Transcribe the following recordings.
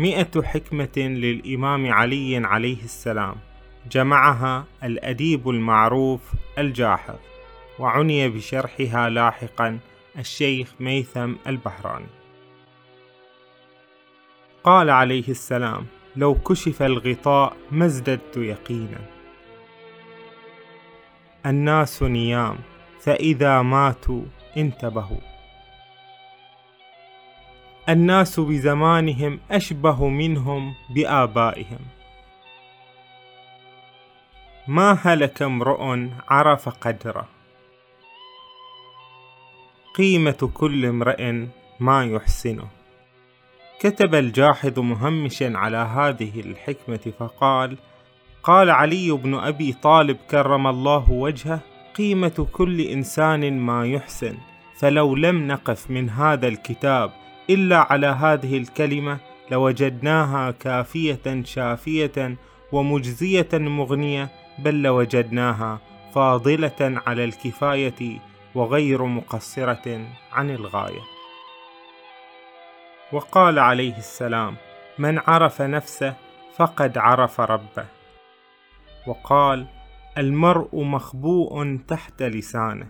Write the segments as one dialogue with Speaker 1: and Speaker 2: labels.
Speaker 1: مئة حكمة للإمام علي عليه السلام جمعها الأديب المعروف الجاحظ وعني بشرحها لاحقا الشيخ ميثم البحراني. قال عليه السلام لو كشف الغطاء ما ازددت يقينا. الناس نيام فإذا ماتوا انتبهوا. الناس بزمانهم أشبه منهم بآبائهم. ما هلك امرؤ عرف قدره. قيمة كل امرئ ما يحسنه. كتب الجاحظ مهمشا على هذه الحكمة فقال قال علي بن أبي طالب كرم الله وجهه قيمة كل إنسان ما يحسن فلو لم نقف من هذا الكتاب إلا على هذه الكلمة لوجدناها كافية شافية ومجزية مغنية بل لوجدناها فاضلة على الكفاية وغير مقصرة عن الغاية. وقال عليه السلام: من عرف نفسه فقد عرف ربه. وقال: المرء مخبوء تحت لسانه.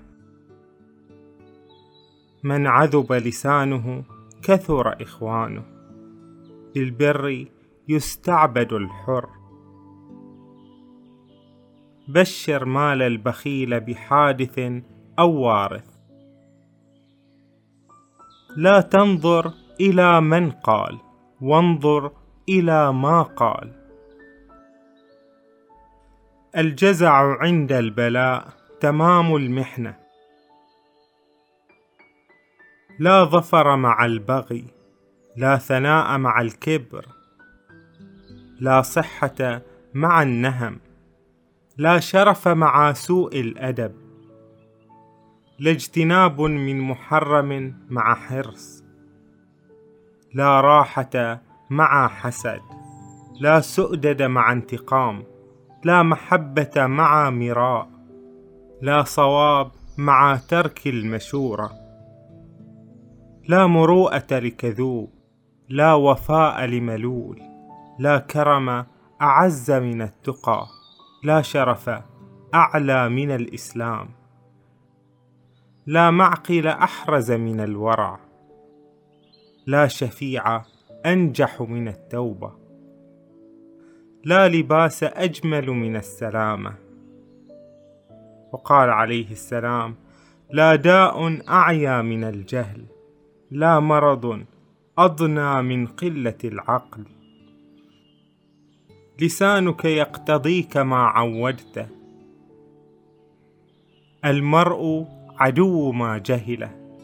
Speaker 1: من عذب لسانه كثر إخوانه بالبر يستعبد الحر. بشر مال البخيل بحادث أو وارث. لا تنظر إلى من قال وانظر إلى ما قال. الجزع عند البلاء تمام المحنة. لا ظفر مع البغي لا ثناء مع الكبر لا صحة مع النهم لا شرف مع سوء الأدب لا اجتناب من محرم مع حرص لا راحة مع حسد لا سؤدد مع انتقام لا محبة مع مراء لا صواب مع ترك المشورة. لا مروءة لكذوب لا وفاء لملول لا كرم أعز من التقى لا شرف أعلى من الإسلام لا معقل أحرز من الورع لا شفيع أنجح من التوبة لا لباس أجمل من السلامة. وقال عليه السلام لا داء أعيا من الجهل. لا مرض أضنى من قلة العقل. لسانك يقتضيك ما عودته. المرء عدو ما جهله.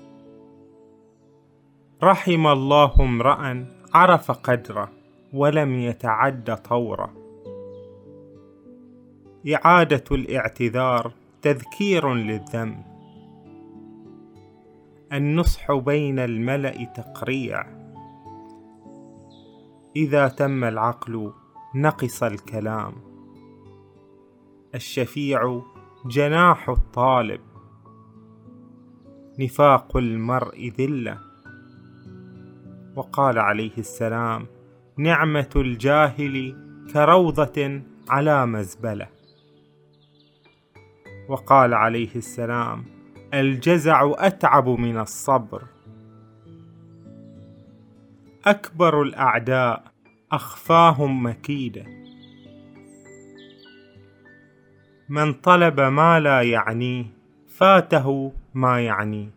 Speaker 1: رحم الله امرأ عرف قدره ولم يتعد طوره. إعادة الاعتذار تذكير للذنب. النصح بين الملأ تقريع. إذا تم العقل نقص الكلام. الشفيع جناح الطالب. نفاق المرء ذلة. وقال عليه السلام نعمة الجاهل كروضة على مزبلة. وقال عليه السلام الجزع أتعب من الصبر. أكبر الأعداء أخفاهم مكيدة. من طلب ما لا يعنيه فاته ما يعنيه.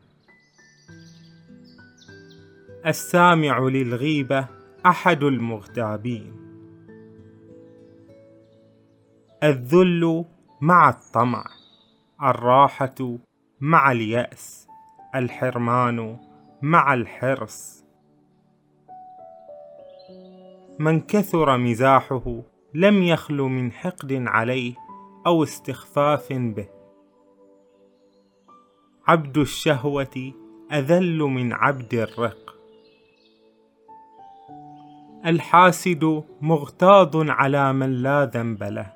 Speaker 1: السامع للغيبة أحد المغتابين. الذل مع الطمع الراحة مع اليأس الحرمان مع الحرص. من كثر مزاحه لم يخل من حقد عليه أو استخفاف به. عبد الشهوة أذل من عبد الرق. الحاسد مغتاظ على من لا ذنب له.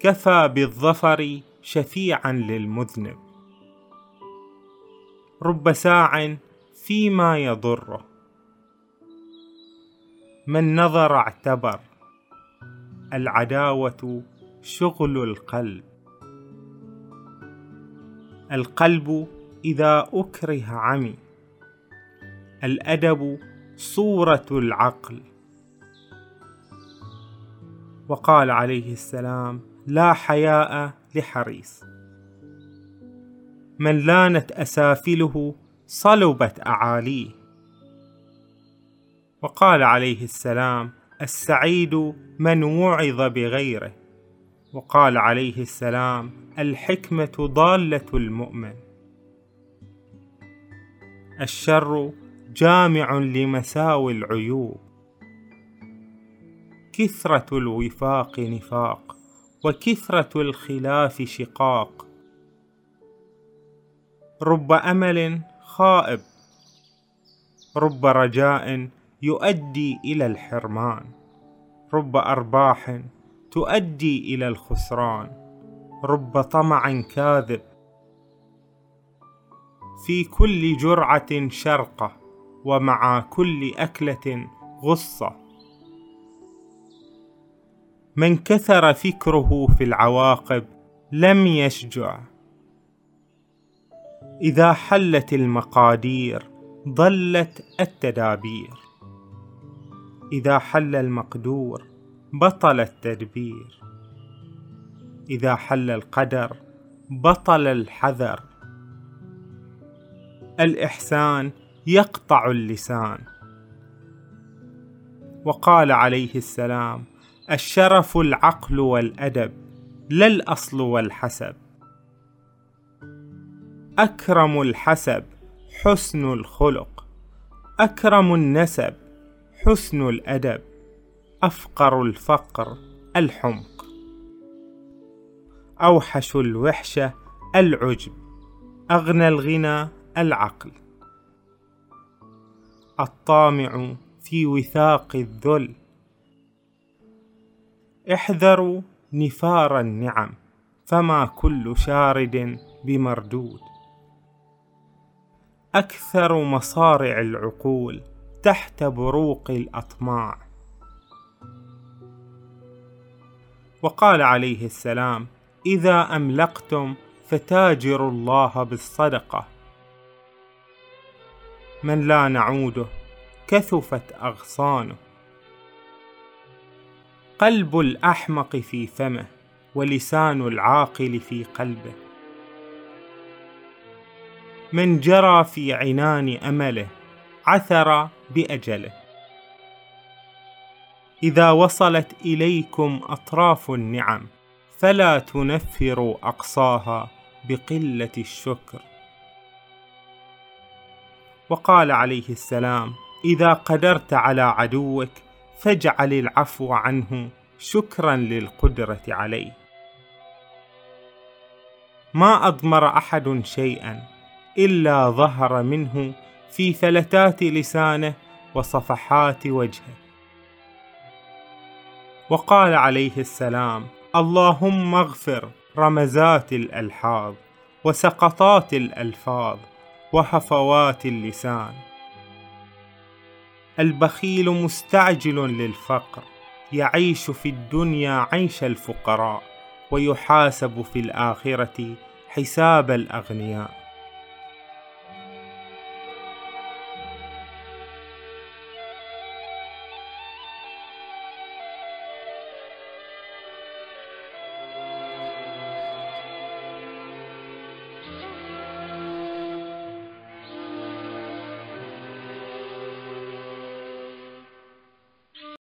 Speaker 1: كفى بالظفر شفيعا للمذنب. رب ساع فيما يضره من نظر اعتبر. العداوة شغل القلب. القلب إذا أكره عمي. الأدب صورة العقل. وقال عليه السلام لا حياء لحريص. من لانت أسافله صلبت أعاليه. وقال عليه السلام السعيد من وعظ بغيره. وقال عليه السلام الحكمة ضالة المؤمن. الشر جامع لمساوي العيوب. كثرة الوفاق نفاق. وكثرة الخلاف شقاق. رب أمل خائب. رب رجاء يؤدي إلى الحرمان. رب أرباح تؤدي إلى الخسران. رب طمع كاذب. في كل جرعة شرقة ومع كل أكلة غصة. من كثر فكره في العواقب لم يشجع. إذا حلت المقادير ضلت التدابير. إذا حل المقدور بطل التدبير. إذا حل القدر بطل الحذر. الإحسان يقطع اللسان. وقال عليه السلام الشرف العقل والأدب لا الأصل والحسب. أكرم الحسب حسن الخلق أكرم النسب حسن الأدب أفقر الفقر الحمق. أوحش الوحشه العجب أغنى الغنى العقل. الطامع في وثاق الذل احذروا نفار النعم فما كل شارد بمردود. أكثر مصارع العقول تحت بروق الأطماع. وقال عليه السلام إذا أملقتم فتاجروا الله بالصدقة. من لا نعوده كثفت أغصانه. قلب الأحمق في فمه ولسان العاقل في قلبه. من جرى في عنان أمله عثر بأجله. إذا وصلت إليكم أطراف النعم فلا تنفروا أقصاها بقلة الشكر. وقال عليه السلام إذا قدرت على عدوك فاجعل العفو عنه شكرا للقدرة عليه. ما أضمر أحد شيئا إلا ظهر منه في فلتات لسانه وصفحات وجهه. وقال عليه السلام اللهم اغفر رمزات الألحاظ وسقطات الألفاظ وهفوات اللسان. البخيل مستعجل للفقر يعيش في الدنيا عيش الفقراء ويحاسب في الآخرة حساب الأغنياء.